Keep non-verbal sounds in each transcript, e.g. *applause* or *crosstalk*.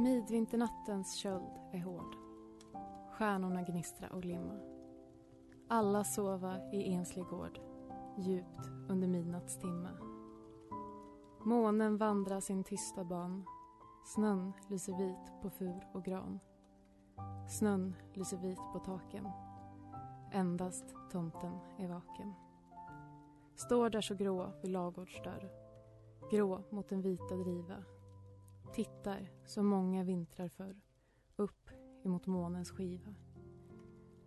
Midvinternattens köld är hård. Stjärnorna gnistra och glimma. Alla sova i enslig gård, djupt under midnattstimma. Månen vandrar sin tysta ban. Snön lyser vit på fur och gran. Snön lyser vit på taken. Endast tomten är vaken. Står där så grå vid lagårdsdörr. Grå mot den vita driva Tittar, som många vintrar förr, upp emot månens skiva.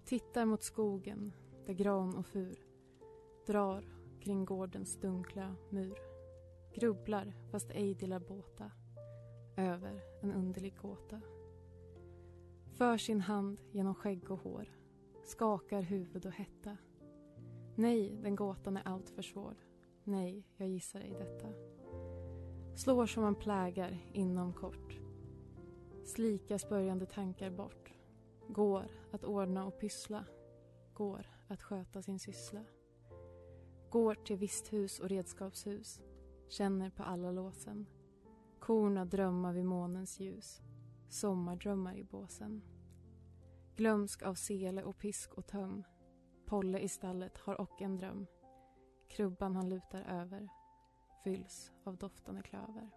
Tittar mot skogen, där gran och fur drar kring gårdens dunkla mur. Grubblar, fast ej delar båta, över en underlig gåta. För sin hand genom skägg och hår, skakar huvud och hetta. Nej, den gåtan är allt för svår. Nej, jag gissar ej detta. Slår som man plägar inom kort. Slikas börjande tankar bort. Går att ordna och pyssla. Går att sköta sin syssla. Går till visthus och redskapshus. Känner på alla låsen. Korna drömmar vid månens ljus. Sommardrömmar i båsen. Glömsk av sele och pisk och töm. Polle i stallet har och en dröm. Krubban han lutar över fylls av doftande klöver.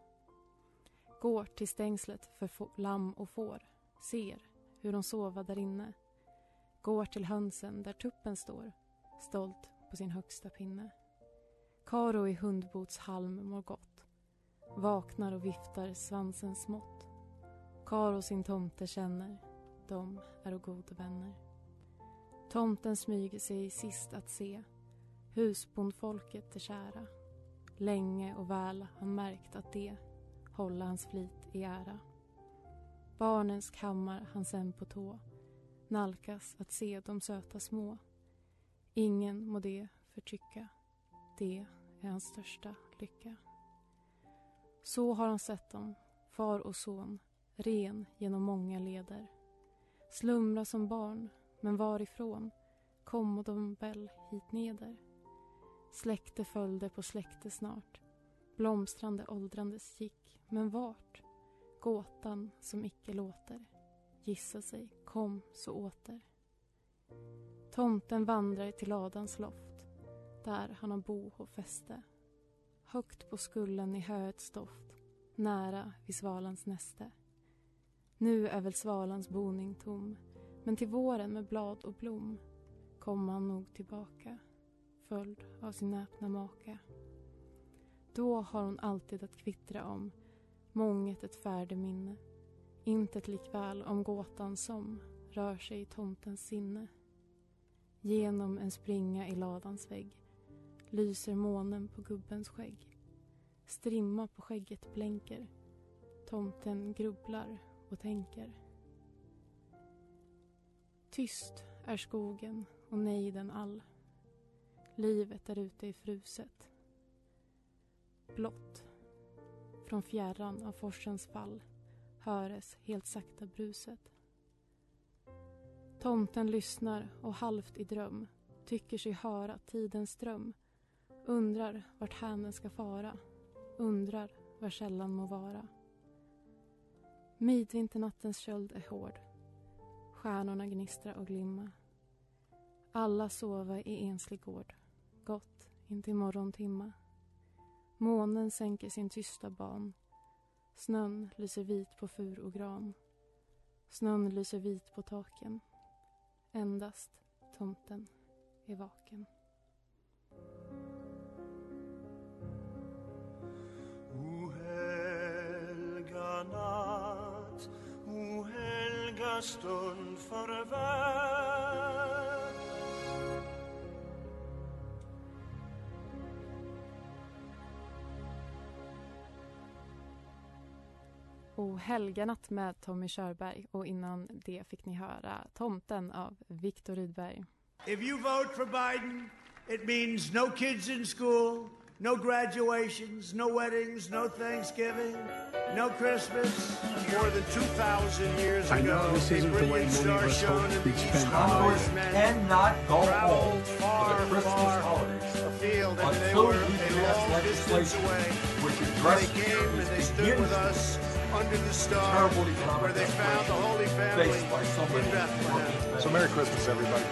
Går till stängslet för lamm och får, ser hur de sova där inne. Går till hönsen där tuppen står, stolt på sin högsta pinne. Karo i hundbots halm mår gott, vaknar och viftar svansen smått. Karo sin tomte känner, de är goda vänner. Tomten smyger sig sist att se, husbondfolket är kära. Länge och väl han märkt att det hålla hans flit i ära. Barnens kammar han sen på tå nalkas att se de söta små. Ingen må det förtycka, det är hans största lycka. Så har han sett dem, far och son, ren genom många leder. Slumra som barn, men varifrån kom de väl hit neder? Släkte följde på släkte snart. Blomstrande åldrandes gick, men vart? Gåtan som icke låter. Gissa sig, kom så åter. Tomten vandrar till ladans loft. Där han har bo och fäste. Högt på skullen i höets doft. Nära vid svalans näste. Nu är väl svalans boning tom. Men till våren med blad och blom kommer han nog tillbaka följd av sin näpna maka. Då har hon alltid att kvittra om månget ett färdeminne. Intet likväl om gåtan som rör sig i tomtens sinne. Genom en springa i ladans vägg lyser månen på gubbens skägg. Strimma på skägget blänker. Tomten grubblar och tänker. Tyst är skogen och nejden all. Livet där ute är fruset. Blått. Från fjärran av forsens fall höres helt sakta bruset. Tomten lyssnar och halvt i dröm tycker sig höra tidens ström undrar vart hän den ska fara undrar var källan må vara. Midvinternattens köld är hård stjärnorna gnistra och glimma alla sova i enslig gård gott intill morgontimma. Månen sänker sin tysta ban. Snön lyser vit på fur och gran. Snön lyser vit på taken. Endast tomten är vaken. O helga natt, o helga stund för O helganatt med Tommy Körberg och innan det fick ni höra Tomten av Viktor Rydberg. If you vote for Biden, it means no kids in school, no graduations, no weddings, no Thanksgiving, no Christmas. More than 2,000 years ago, I know this isn't the way many of us hoped we'd spend Congressmen cannot go home for far, the Christmas far holidays afield, and they until were we a pass long distance legislation away. which They addresses came and they stood begins with us under the star, where they found the Holy Family so in Bethlehem. So Merry Christmas, everybody.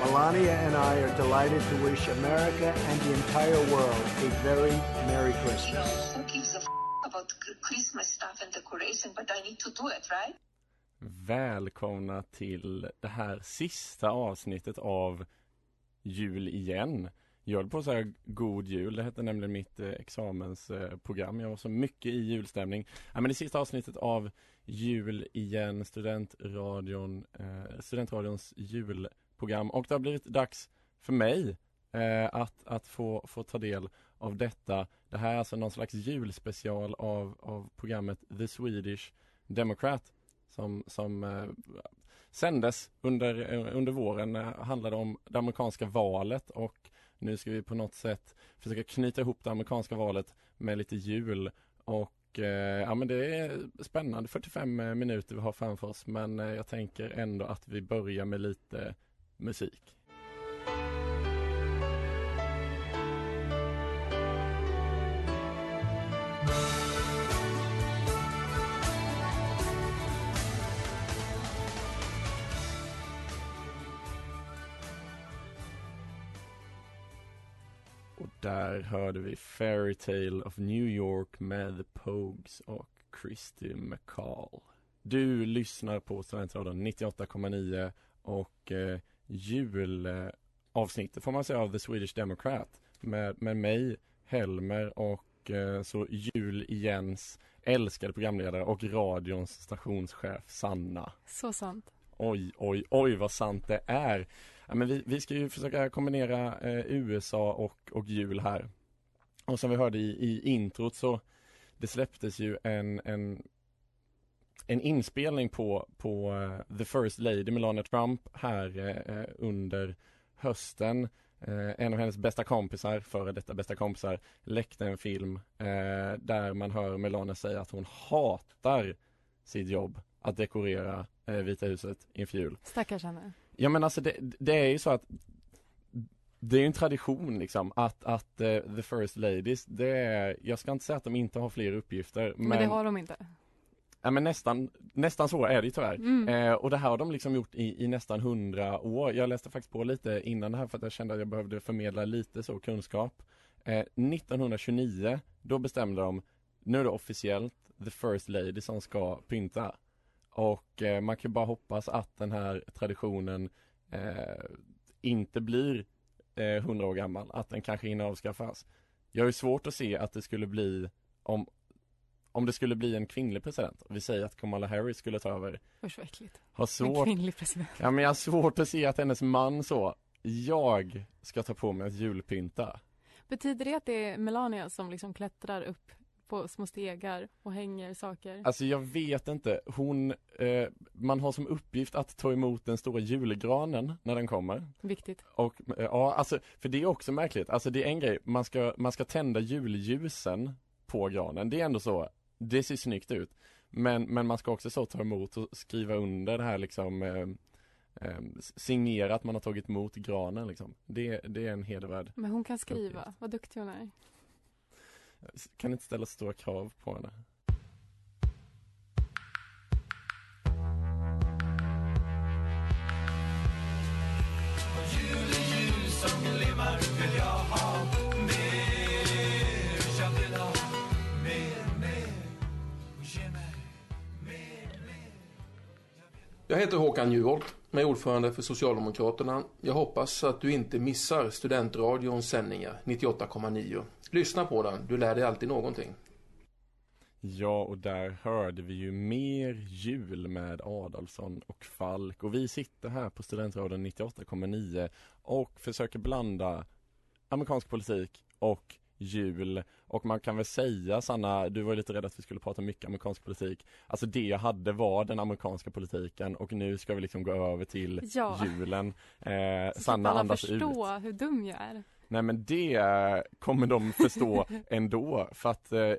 Melania and I are delighted to wish America and the entire world a very Merry Christmas. Who gives a f- about Christmas stuff and decoration, but I need to do it, right? Välkomna till det här sista avsnittet av Jul igen. Jag höll på att säga God Jul, det hette nämligen mitt eh, examensprogram. Jag var så mycket i julstämning. Ja, men det sista avsnittet av Jul igen, studentradion, eh, studentradions julprogram. Och det har blivit dags för mig eh, att, att få, få ta del av detta. Det här är alltså någon slags julspecial av, av programmet The Swedish Democrat som, som eh, sändes under, eh, under våren, eh, handlade om det amerikanska valet och nu ska vi på något sätt försöka knyta ihop det amerikanska valet med lite jul. Och eh, ja men det är spännande. 45 eh, minuter vi har framför oss. Men eh, jag tänker ändå att vi börjar med lite musik. Där hörde vi Fairy Tale of New York med The Pogues och Christy McCall. Du lyssnar på Studentradion 98,9 och eh, julavsnittet får man säga av The Swedish Democrat med, med mig, Helmer och eh, så jul igens älskade programledare och radions stationschef Sanna. Så sant. Oj, oj, oj vad sant det är. Ja, men vi, vi ska ju försöka kombinera eh, USA och, och jul här. Och som vi hörde i, i introt så det släpptes ju en, en, en inspelning på, på uh, The First Lady Melania Trump här uh, under hösten. Uh, en av hennes bästa kompisar, före detta bästa kompisar, läckte en film där man hör Melania säga att hon hatar sitt jobb att dekorera Vita huset inför jul. Stackars henne. Ja men alltså det, det är ju så att det är ju en tradition liksom att, att uh, the first ladies, det är, jag ska inte säga att de inte har fler uppgifter Men, men, det har de inte. ja, men nästan, nästan så är det ju tyvärr. Mm. Eh, och det här har de liksom gjort i, i nästan hundra år. Jag läste faktiskt på lite innan det här för att jag kände att jag behövde förmedla lite så kunskap. Eh, 1929, då bestämde de, nu är det officiellt the first lady som ska pynta. Och eh, man kan bara hoppas att den här traditionen eh, inte blir eh, 100 år gammal, att den kanske hinner avskaffas. Jag har svårt att se att det skulle bli om, om det skulle bli en kvinnlig president, vi säger att Kamala Harris skulle ta över. Usch vad äckligt. Har En svårt, kvinnlig president. ja men jag har svårt att se att hennes man så, jag ska ta på mig att julpynta. Betyder det att det är Melania som liksom klättrar upp på små stegar och hänger saker. Alltså jag vet inte, hon, eh, man har som uppgift att ta emot den stora julgranen när den kommer. Viktigt. Och eh, ja, alltså, för det är också märkligt, alltså det är en grej, man ska, man ska tända julljusen på granen, det är ändå så, det ser snyggt ut. Men, men man ska också så ta emot och skriva under det här liksom eh, eh, signera att man har tagit emot granen liksom. Det, det är en hedervärd. Men hon kan skriva, vad duktig hon är. Kan inte ställa stora krav på henne. Jag heter Håkan Juholt, jag är ordförande för Socialdemokraterna. Jag hoppas att du inte missar Studentradions sändningar 98,9. Lyssna på den, du lär dig alltid någonting. Ja, och där hörde vi ju mer jul med Adolfsson och Falk och vi sitter här på Studentradion 98,9 och försöker blanda amerikansk politik och jul. Och man kan väl säga Sanna, du var lite rädd att vi skulle prata mycket amerikansk politik. Alltså det jag hade var den amerikanska politiken och nu ska vi liksom gå över till Ja. julen. *laughs* Eh, Så Sanna alla andas ut. förstå hur dum jag är. Nej men det kommer de förstå *laughs* ändå. För att eh,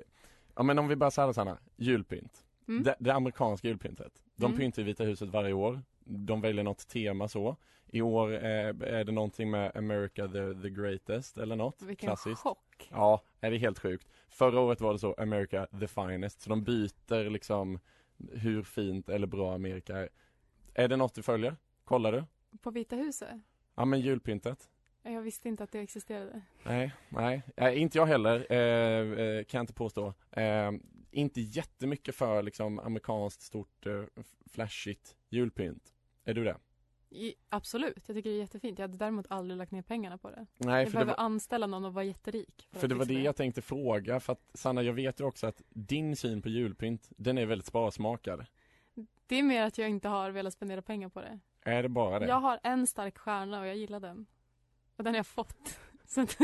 Ja men om vi bara säger Sanna, julpynt. Mm. det, det amerikanska julpyntet. De Mm. pyntar i Vita huset varje år. De väljer något tema så I år eh, är det någonting med America the, the greatest eller något Vilken klassiskt chock. Ja, är det är helt sjukt Förra året var det så America the finest Så de byter liksom hur fint eller bra Amerika är Är det något du följer? Kollar du? På Vita huset? Ja men julpyntet Jag visste inte att det existerade. Nej, nej, nej inte jag heller, eh, eh, kan jag inte påstå. Eh, inte jättemycket för liksom amerikanskt stort eh, flashigt julpynt. Är du det? I, absolut, jag tycker det är jättefint. Jag hade däremot aldrig lagt ner pengarna på det. Nej, jag för behöver var- anställa någon och vara jätterik. För att det var det jag tänkte fråga, för att Sanna jag vet ju också att din syn på julpynt, den är väldigt sparsmakad. Det är mer att jag inte har velat spendera pengar på det. Är det bara det? Jag har en stark stjärna och jag gillar den. Och den har jag fått. *laughs* Så att,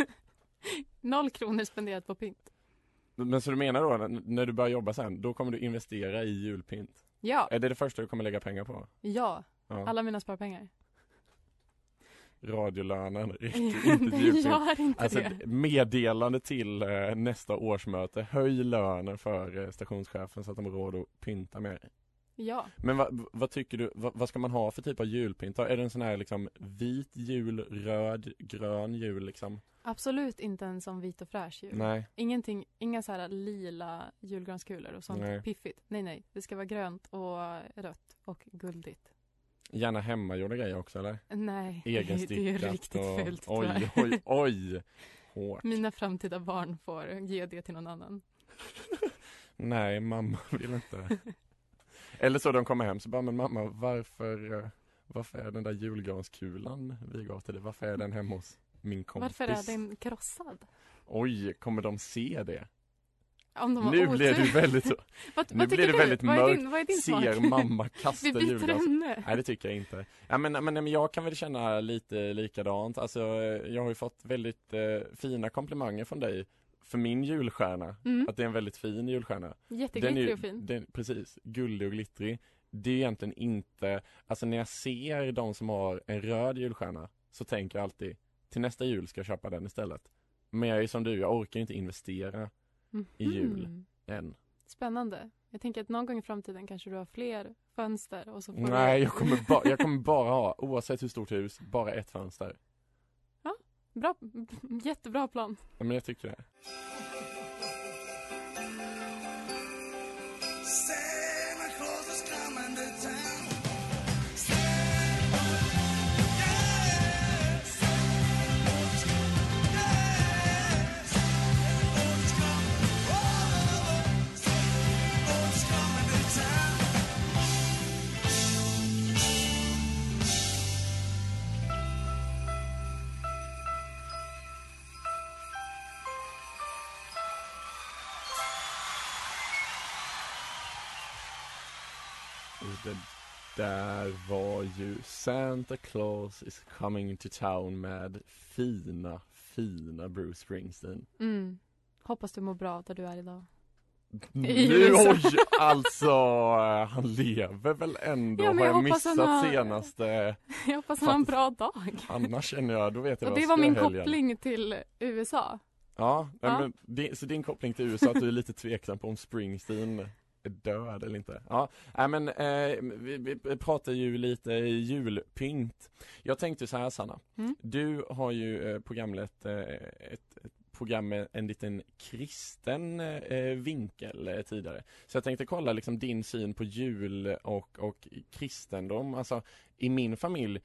*laughs* noll kronor spenderat på pynt. Men så du menar då, när du börjar jobba sen, då kommer du investera i julpynt? Ja, Är det det första du kommer lägga pengar på? ja. Ja. Alla mina sparpengar. Radiolönen räcker *laughs* inte. Gör inte alltså, det. meddelande till eh, nästa årsmöte, höj lönen för eh, stationschefen så att de har råd att pynta mer. Ja. Men vad, vad tycker du, vad, vad ska man ha för typ av julpynt? Är det en sån här liksom vit jul, röd, grön jul liksom? Absolut inte en sån vit och fräsch jul. Nej. Ingenting, inga så här lila julgranskulor och sånt Nej. piffigt. Nej, nej. Det ska vara grönt och rött och guldigt. Gärna hemmagjorda grejer också eller? Nej, det är Egenstickat riktigt och... fult, Oj, oj, *laughs* oj! Hårt. Mina framtida barn får ge det till någon annan. *laughs* Nej, mamma vill inte. Eller så de kommer hem så bara, men mamma varför, eh, varför är den där julgranskulan vi gav till dig, varför är den hemma hos min kompis? Varför är den krossad? Oj, kommer de se det? Nu blir du väldigt så, *laughs* Vad- nu vad blir det du? väldigt Vad är mörkt, din- vad är din ser mamma *laughs* kasta Vi byter julgran ämne. Nej det tycker jag inte. Ja, men, men, men jag kan väl känna lite likadant, alltså jag har ju fått väldigt eh, fina komplimanger från dig för min julstjärna, Mm. att det är en väldigt fin julstjärna. Jätteglittrig och fin. Den, precis, guldig och glittrig. Det är egentligen inte, alltså när jag ser de som har en röd julstjärna så tänker jag alltid till nästa jul ska jag köpa den istället. Men jag är som du, jag orkar inte investera i jul Mhm. än Spännande. Jag tänker att någon gång i framtiden kanske du har fler fönster och så får Nej, du... jag kommer, ba- jag kommer bara ha, oavsett hur stort hus, bara ett fönster Bra, jättebra plan. Ja, men jag tycker det där var ju Santa Claus is coming to town med fina, fina Bruce Springsteen Mm. Hoppas du mår bra där du är idag. Nu, *laughs* oj, alltså han lever väl ändå? Ja, men har jag jag missat har- senaste? *laughs* Jag hoppas han har en bra dag. Annars känner jag, då vet jag Och vad det jag var min helgen. koppling till USA. Ja, Ja. Men, så din koppling till USA, att du är lite tveksam på om Springsteen är död eller inte? Ja, nej men eh, vi, vi pratar ju lite julpynt. Jag tänkte så här Sanna, Mm. du har ju eh, programlett eh, ett, ett program med en liten kristen eh, vinkel eh, tidigare. Så jag tänkte kolla liksom din syn på jul och, och kristendom. Alltså i min familj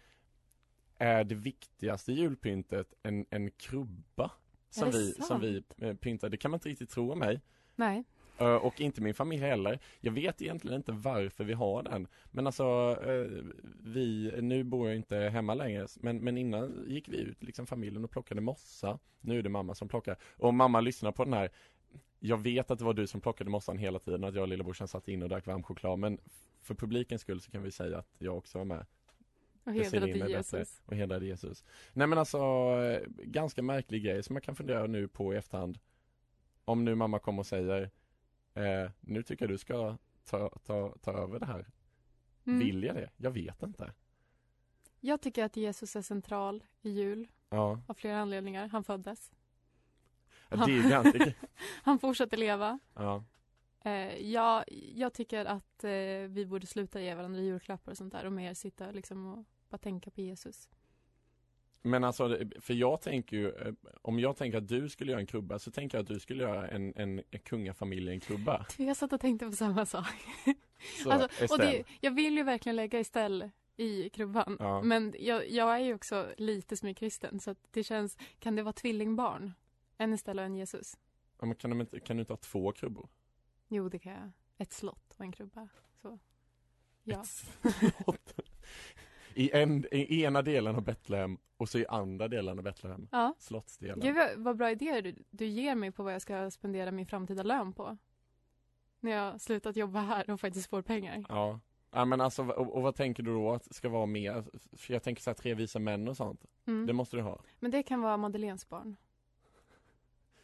är det viktigaste julpyntet en, en krubba som vi, som vi eh, pyntar. Det kan man inte riktigt tro om mig. Nej. Eh, Och inte min familj heller. Jag vet egentligen inte varför vi har den. Men alltså, eh, vi, nu bor jag inte hemma längre, men, men innan gick vi ut, liksom familjen, och plockade mossa. Nu är det mamma som plockar. Och mamma lyssnar på den här, jag vet att det var du som plockade mossan hela tiden, att jag och lillebrorsan satt in och drack varm choklad, men för publikens skull så kan vi säga att jag också var med. Och hedrade Jesus. bättre. Och hedrade Jesus. Nej men alltså, eh, ganska märklig grej som jag kan fundera nu på i efterhand. Om nu mamma kommer och säger, eh, nu tycker jag du ska ta, ta, ta över det här. Mm. Vill jag det? Jag vet inte. Jag tycker att Jesus är central i jul Ja, av flera anledningar. Han föddes. Ja, ganska *laughs* Han fortsätter leva. ja. Eh, ja, jag tycker att eh, vi borde sluta ge varandra julklappar och sånt där och mer sitta liksom och bara tänka på Jesus. Men alltså, för jag tänker ju, eh, om jag tänker att du skulle göra en krubba så tänker jag att du skulle göra en, en, en kungafamiljen krubba. *laughs* Jag satt och tänkte på samma sak. Så, Alltså, och det, jag vill ju verkligen lägga Estelle i krubban. Ja. Men jag, jag är ju också lite smygkristen så det känns, kan det vara tvillingbarn? En Estelle och en Jesus? Ja, men kan, de inte, kan du inte ha två krubbor? Jo, det kan jag. Ett slott och en krubba. Så. Ja. *laughs* I, en, I ena delen av Betlehem och så i andra delen av Betlehem. Ja. Slottsdelen. Gud vad, vad bra idéer du, du ger mig på vad jag ska spendera min framtida lön på. När jag har slutat jobba här och faktiskt får pengar. Ja. Ja men alltså, och, och vad tänker du då att ska vara mer? För jag tänker så här tre visa män och sånt. Mm. Det måste du ha. Men det kan vara Madeleines barn.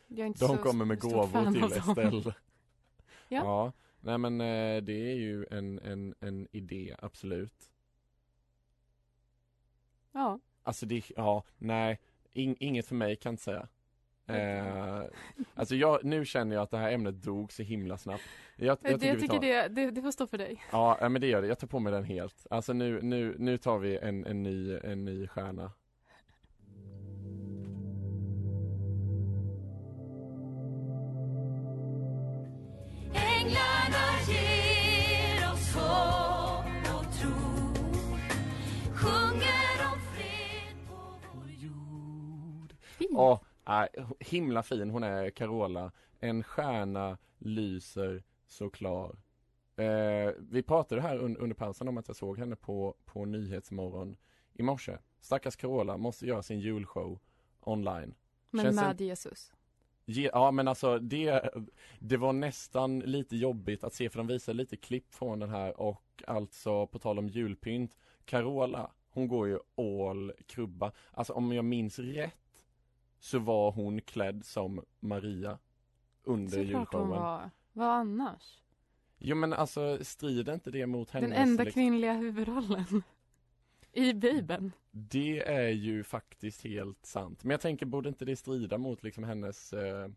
Jag är inte De så kommer med gåvor till. Estelle. *laughs* Ja. ja. Nej men eh, det är ju en, en, en idé, absolut. Ja. Alltså det, ja, nej, ing, inget för mig kan jag inte säga. Eh, alltså jag, nu känner jag att det här ämnet dog så himla snabbt. Jag, jag tycker, jag tycker tar, det, det, det får stå för dig. Ja, men det gör det. Jag tar på mig den helt. Alltså nu, nu, nu tar vi en, en, ny, en ny stjärna. Ja, nej, himla fin hon är, Carola. En stjärna lyser så klar. Eh, vi pratade här un, under pausen om att jag såg henne på, på Nyhetsmorgon i morse. Stackars Carola måste göra sin julshow online. Men Känns med det- Jesus. Ge, ja men alltså det, det var nästan lite jobbigt att se för de visade lite klipp från den här och alltså på tal om julpynt Carola, hon går ju all krubba. Alltså om jag minns rätt så var hon klädd som Maria under Såklart hon julshowen. var. Vad annars? Jo men alltså strider inte det mot hennes Den enda liksom- kvinnliga huvudrollen. I Bibeln. Det är ju faktiskt helt sant. Men jag tänker, borde inte det strida mot liksom hennes eh,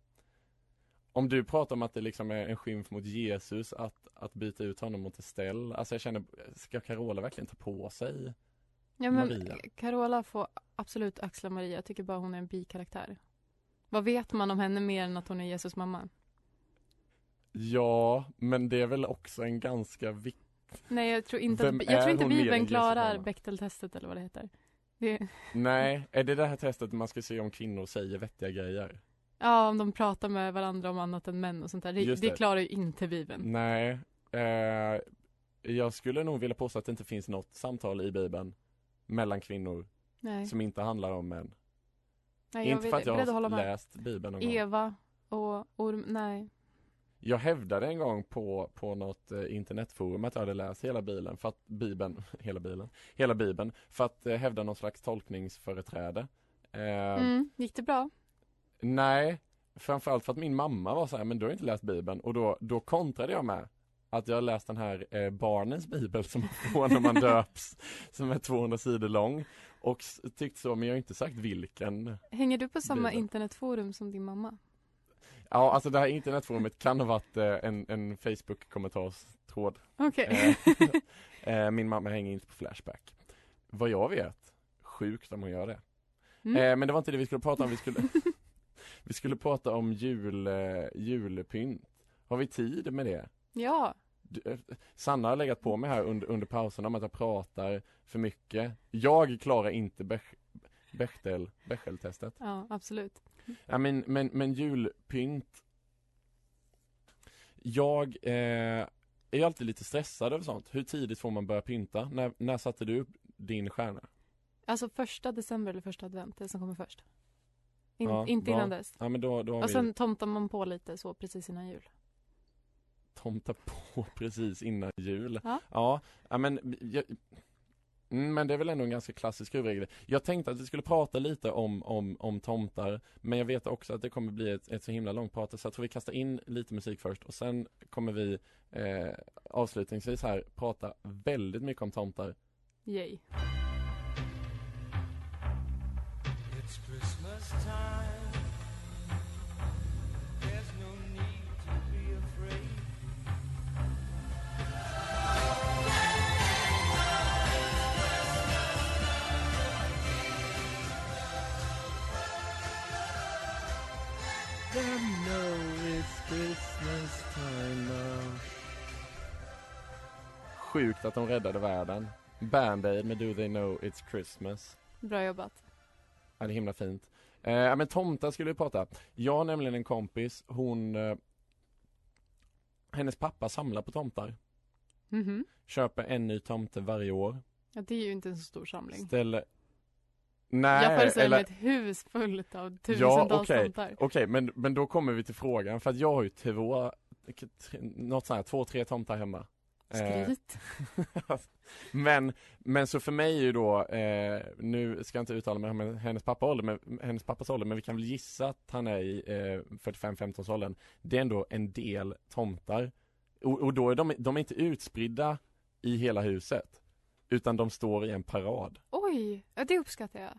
Om du pratar om att det liksom är en skymf mot Jesus att, att byta ut honom mot Estelle. Alltså jag känner, ska Carola verkligen ta på sig Ja men Maria? Carola får absolut axla Maria. Jag tycker bara hon är en bikaraktär. Vad vet man om henne mer än att hon är Jesus mamma? Ja, men det är väl också en ganska viktig Nej jag tror inte, Vem att, jag tror inte Bibeln klarar? Bechteltestet eller vad det heter. Det, Nej, är det det här testet man ska se om kvinnor säger vettiga grejer? ja om de pratar med varandra om annat än män och sånt där. Det, det. det. klarar ju inte Bibeln. Nej, eh, jag skulle nog vilja påstå att det inte finns något samtal i Bibeln mellan kvinnor Nej. som inte handlar om män. Nej, inte för att jag har läst Bibeln någon. Eva och orm, nej. Jag hävdade en gång på, på något eh, internetforum att jag hade läst hela Bibeln, för att Bibeln, *laughs* hela Bibeln, hela Bibeln, för att eh, hävda någon slags tolkningsföreträde. Eh, Mm, gick det bra? Nej, framförallt för att min mamma var så här, men du har inte läst bibeln och då, då kontrade jag med att jag har läst den här eh, barnens bibel som man får när man *laughs* döps som är 200 sidor lång och tyckte så, men jag har inte sagt vilken Hänger du på samma Bibeln. internetforum som din mamma? Ja, alltså det här internetforumet kan ha varit eh, en, en Facebook-kommentarstråd Okej. Eh, *laughs* eh, Min mamma hänger inte på Flashback Vad jag vet, sjukt om hon gör det Mm. eh, Men det var inte det vi skulle prata om, vi skulle *laughs* Vi skulle prata om jul, eh, julpynt Har vi tid med det? Ja. Du, eh, Sanna har legat på mig här under, under pauserna om att jag pratar för mycket Jag klarar inte Bech, Bechtel, Bechdel-testet Ja, absolut. Ja men, men, men julpynt Jag eh, är ju alltid lite stressad över sånt. Hur tidigt får man börja pynta? När, när satte du upp din stjärna? Alltså första december eller första advent, det som kommer först. In, Ja, inte bra. innan dess. Ja men då, då har Och vi sen tomtar man på lite så precis innan jul. Tomta på *laughs* precis innan jul. Ja. Ja, ja men jag, mm, men det är väl ändå en ganska klassisk huvudregel. Jag tänkte att vi skulle prata lite om, om, om tomtar, men jag vet också att det kommer bli ett, ett så himla långt prat, så jag tror vi kastar in lite musik först och sen kommer vi eh, avslutningsvis här prata väldigt mycket om tomtar. Yay. Sjukt att de räddade världen. Band-Aid med Do They Know It's Christmas. Bra jobbat. Ja, det är himla fint. Eh, ja, men tomtar skulle vi prata. Jag har nämligen en kompis, hon eh, Hennes pappa samlar på tomtar. Mhm. Köper en ny tomte varje år. Ja, det är ju inte en så stor samling. Ställer Nej, jag föreställer eller mig ett hus fullt av Ja, tusentals okej, tomtar. okej, men, men då kommer vi till frågan, för att jag har ju två, något sånt här, två, tre tomtar hemma. Eh, Skryt. *laughs* men, men så för mig är ju då, eh, nu ska jag inte uttala mig om hennes pappa ålder, men, hennes pappas ålder, men vi kan väl gissa att han är i eh, 45-15 åldern. Det är ändå en del tomtar. Och, och då är de, de är inte utspridda i hela huset, utan de står i en parad. Oj, ja, det uppskattar jag.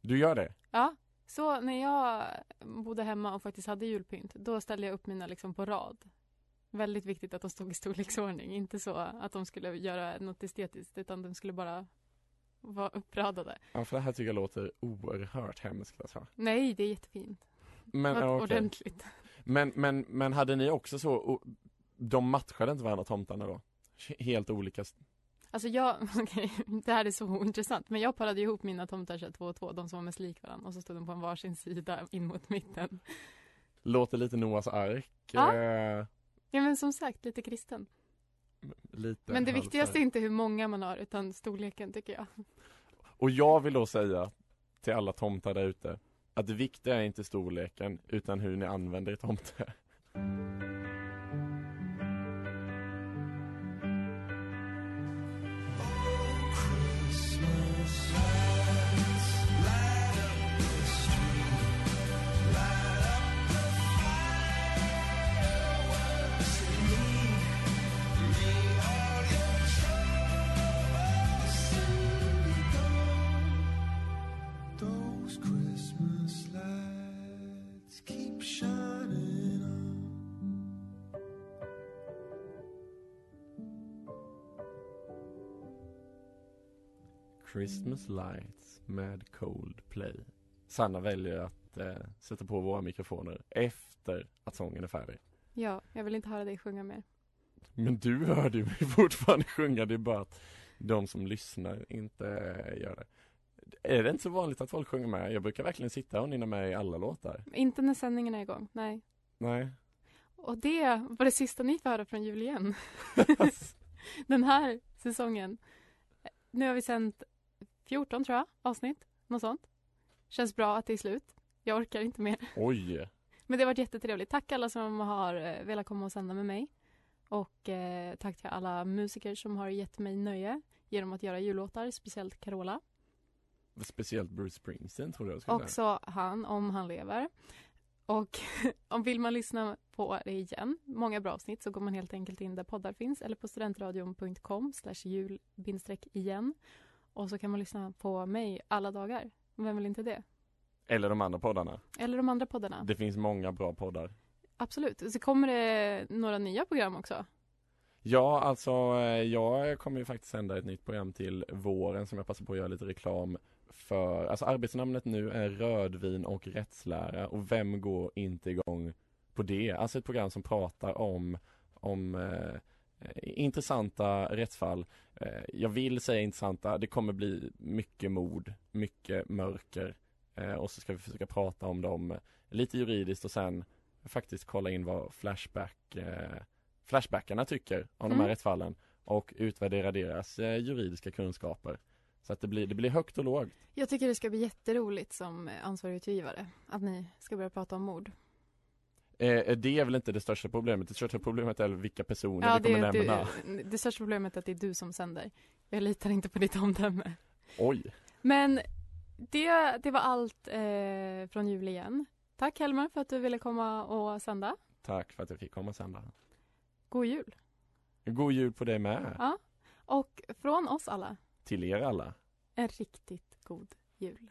Du gör det? Ja, så när jag bodde hemma och faktiskt hade julpynt, då ställde jag upp mina liksom på rad. Väldigt viktigt att de stod i storleksordning, inte så att de skulle göra något estetiskt, utan de skulle bara vara uppradade. Ja, för det här tycker jag låter oerhört hemskt alltså. Nej, det är jättefint. Men, ja, okej. Ordentligt. Men, men, men hade ni också så, de matchade inte varandra tomtarna då? Helt olika Alltså jag, *laughs* okej, det här är så ointressant, men jag parade ihop mina tomtar så två och två, de som var mest lik varandra, och så stod de på en varsin sida in mot mitten. Låter lite Noahs ark Ja. eh, Ja men som sagt, lite kristen. Lite Men det viktigaste är inte hur många man har, utan storleken tycker jag. Och jag vill då säga till alla tomtar där ute Att det viktiga är inte storleken utan hur ni använder er tomte Christmas lights med Coldplay Sanna väljer att eh, sätta på våra mikrofoner efter att sången är färdig Ja, jag vill inte höra dig sjunga mer. Men du hörde ju mig *laughs* fortfarande sjunga, det är bara att de som lyssnar inte gör det Är det inte så vanligt att folk sjunger med? Jag brukar verkligen sitta och nynna med i alla låtar Inte när sändningen är igång, nej. Nej Och det var det sista ni får höra från jul igen. *laughs* *laughs* Den här säsongen. Nu har vi sänt 14 tror jag, avsnitt. Något sånt. Känns bra att det är slut. Jag orkar inte mer. Oj! Men det har varit jättetrevligt. Tack alla som har eh, velat komma och sända med mig. Och eh, tack till alla musiker som har gett mig nöje genom att göra jullåtar, speciellt Carola. Speciellt Bruce Springsteen tror jag skulle säga Också han, om han lever. Och *laughs* om vill man lyssna på det igen, många bra avsnitt, så går man helt enkelt in där poddar finns eller på studentradion.com jul igen. Och så kan man lyssna på mig alla dagar. Vem vill inte det? Eller de andra poddarna. Eller de andra poddarna. Det finns många bra poddar. Absolut. Så kommer det några nya program också. Ja, alltså eh, jag kommer ju faktiskt sända ett nytt program till våren som jag passar på att göra lite reklam för. Alltså arbetsnamnet nu är rödvin och rättslära och vem går inte igång på det? Alltså ett program som pratar om, om eh, intressanta rättsfall. Eh, jag vill säga intressanta, det kommer bli mycket mord, mycket mörker eh, och så ska vi försöka prata om dem lite juridiskt och sen faktiskt kolla in vad Flashback eh, Flashbackarna tycker om mm. de här Mm. rättsfallen och utvärdera deras eh, juridiska kunskaper. Så att det blir, det blir högt och lågt. Jag tycker det ska bli jätteroligt som ansvarig utgivare att ni ska börja prata om mord. Eh, det är väl inte det största problemet. Det största problemet är vilka personer Ja, vi kommer det, nämna. du, det största problemet är att det är du som sänder. Jag litar inte på ditt omdöme. Oj! Men det, det var allt eh, från jul igen. Tack Helmer för att du ville komma och sända. Tack för att jag fick komma sen då. God jul! God jul på dig med. Ja. Och från oss alla, Till er alla. en riktigt god jul.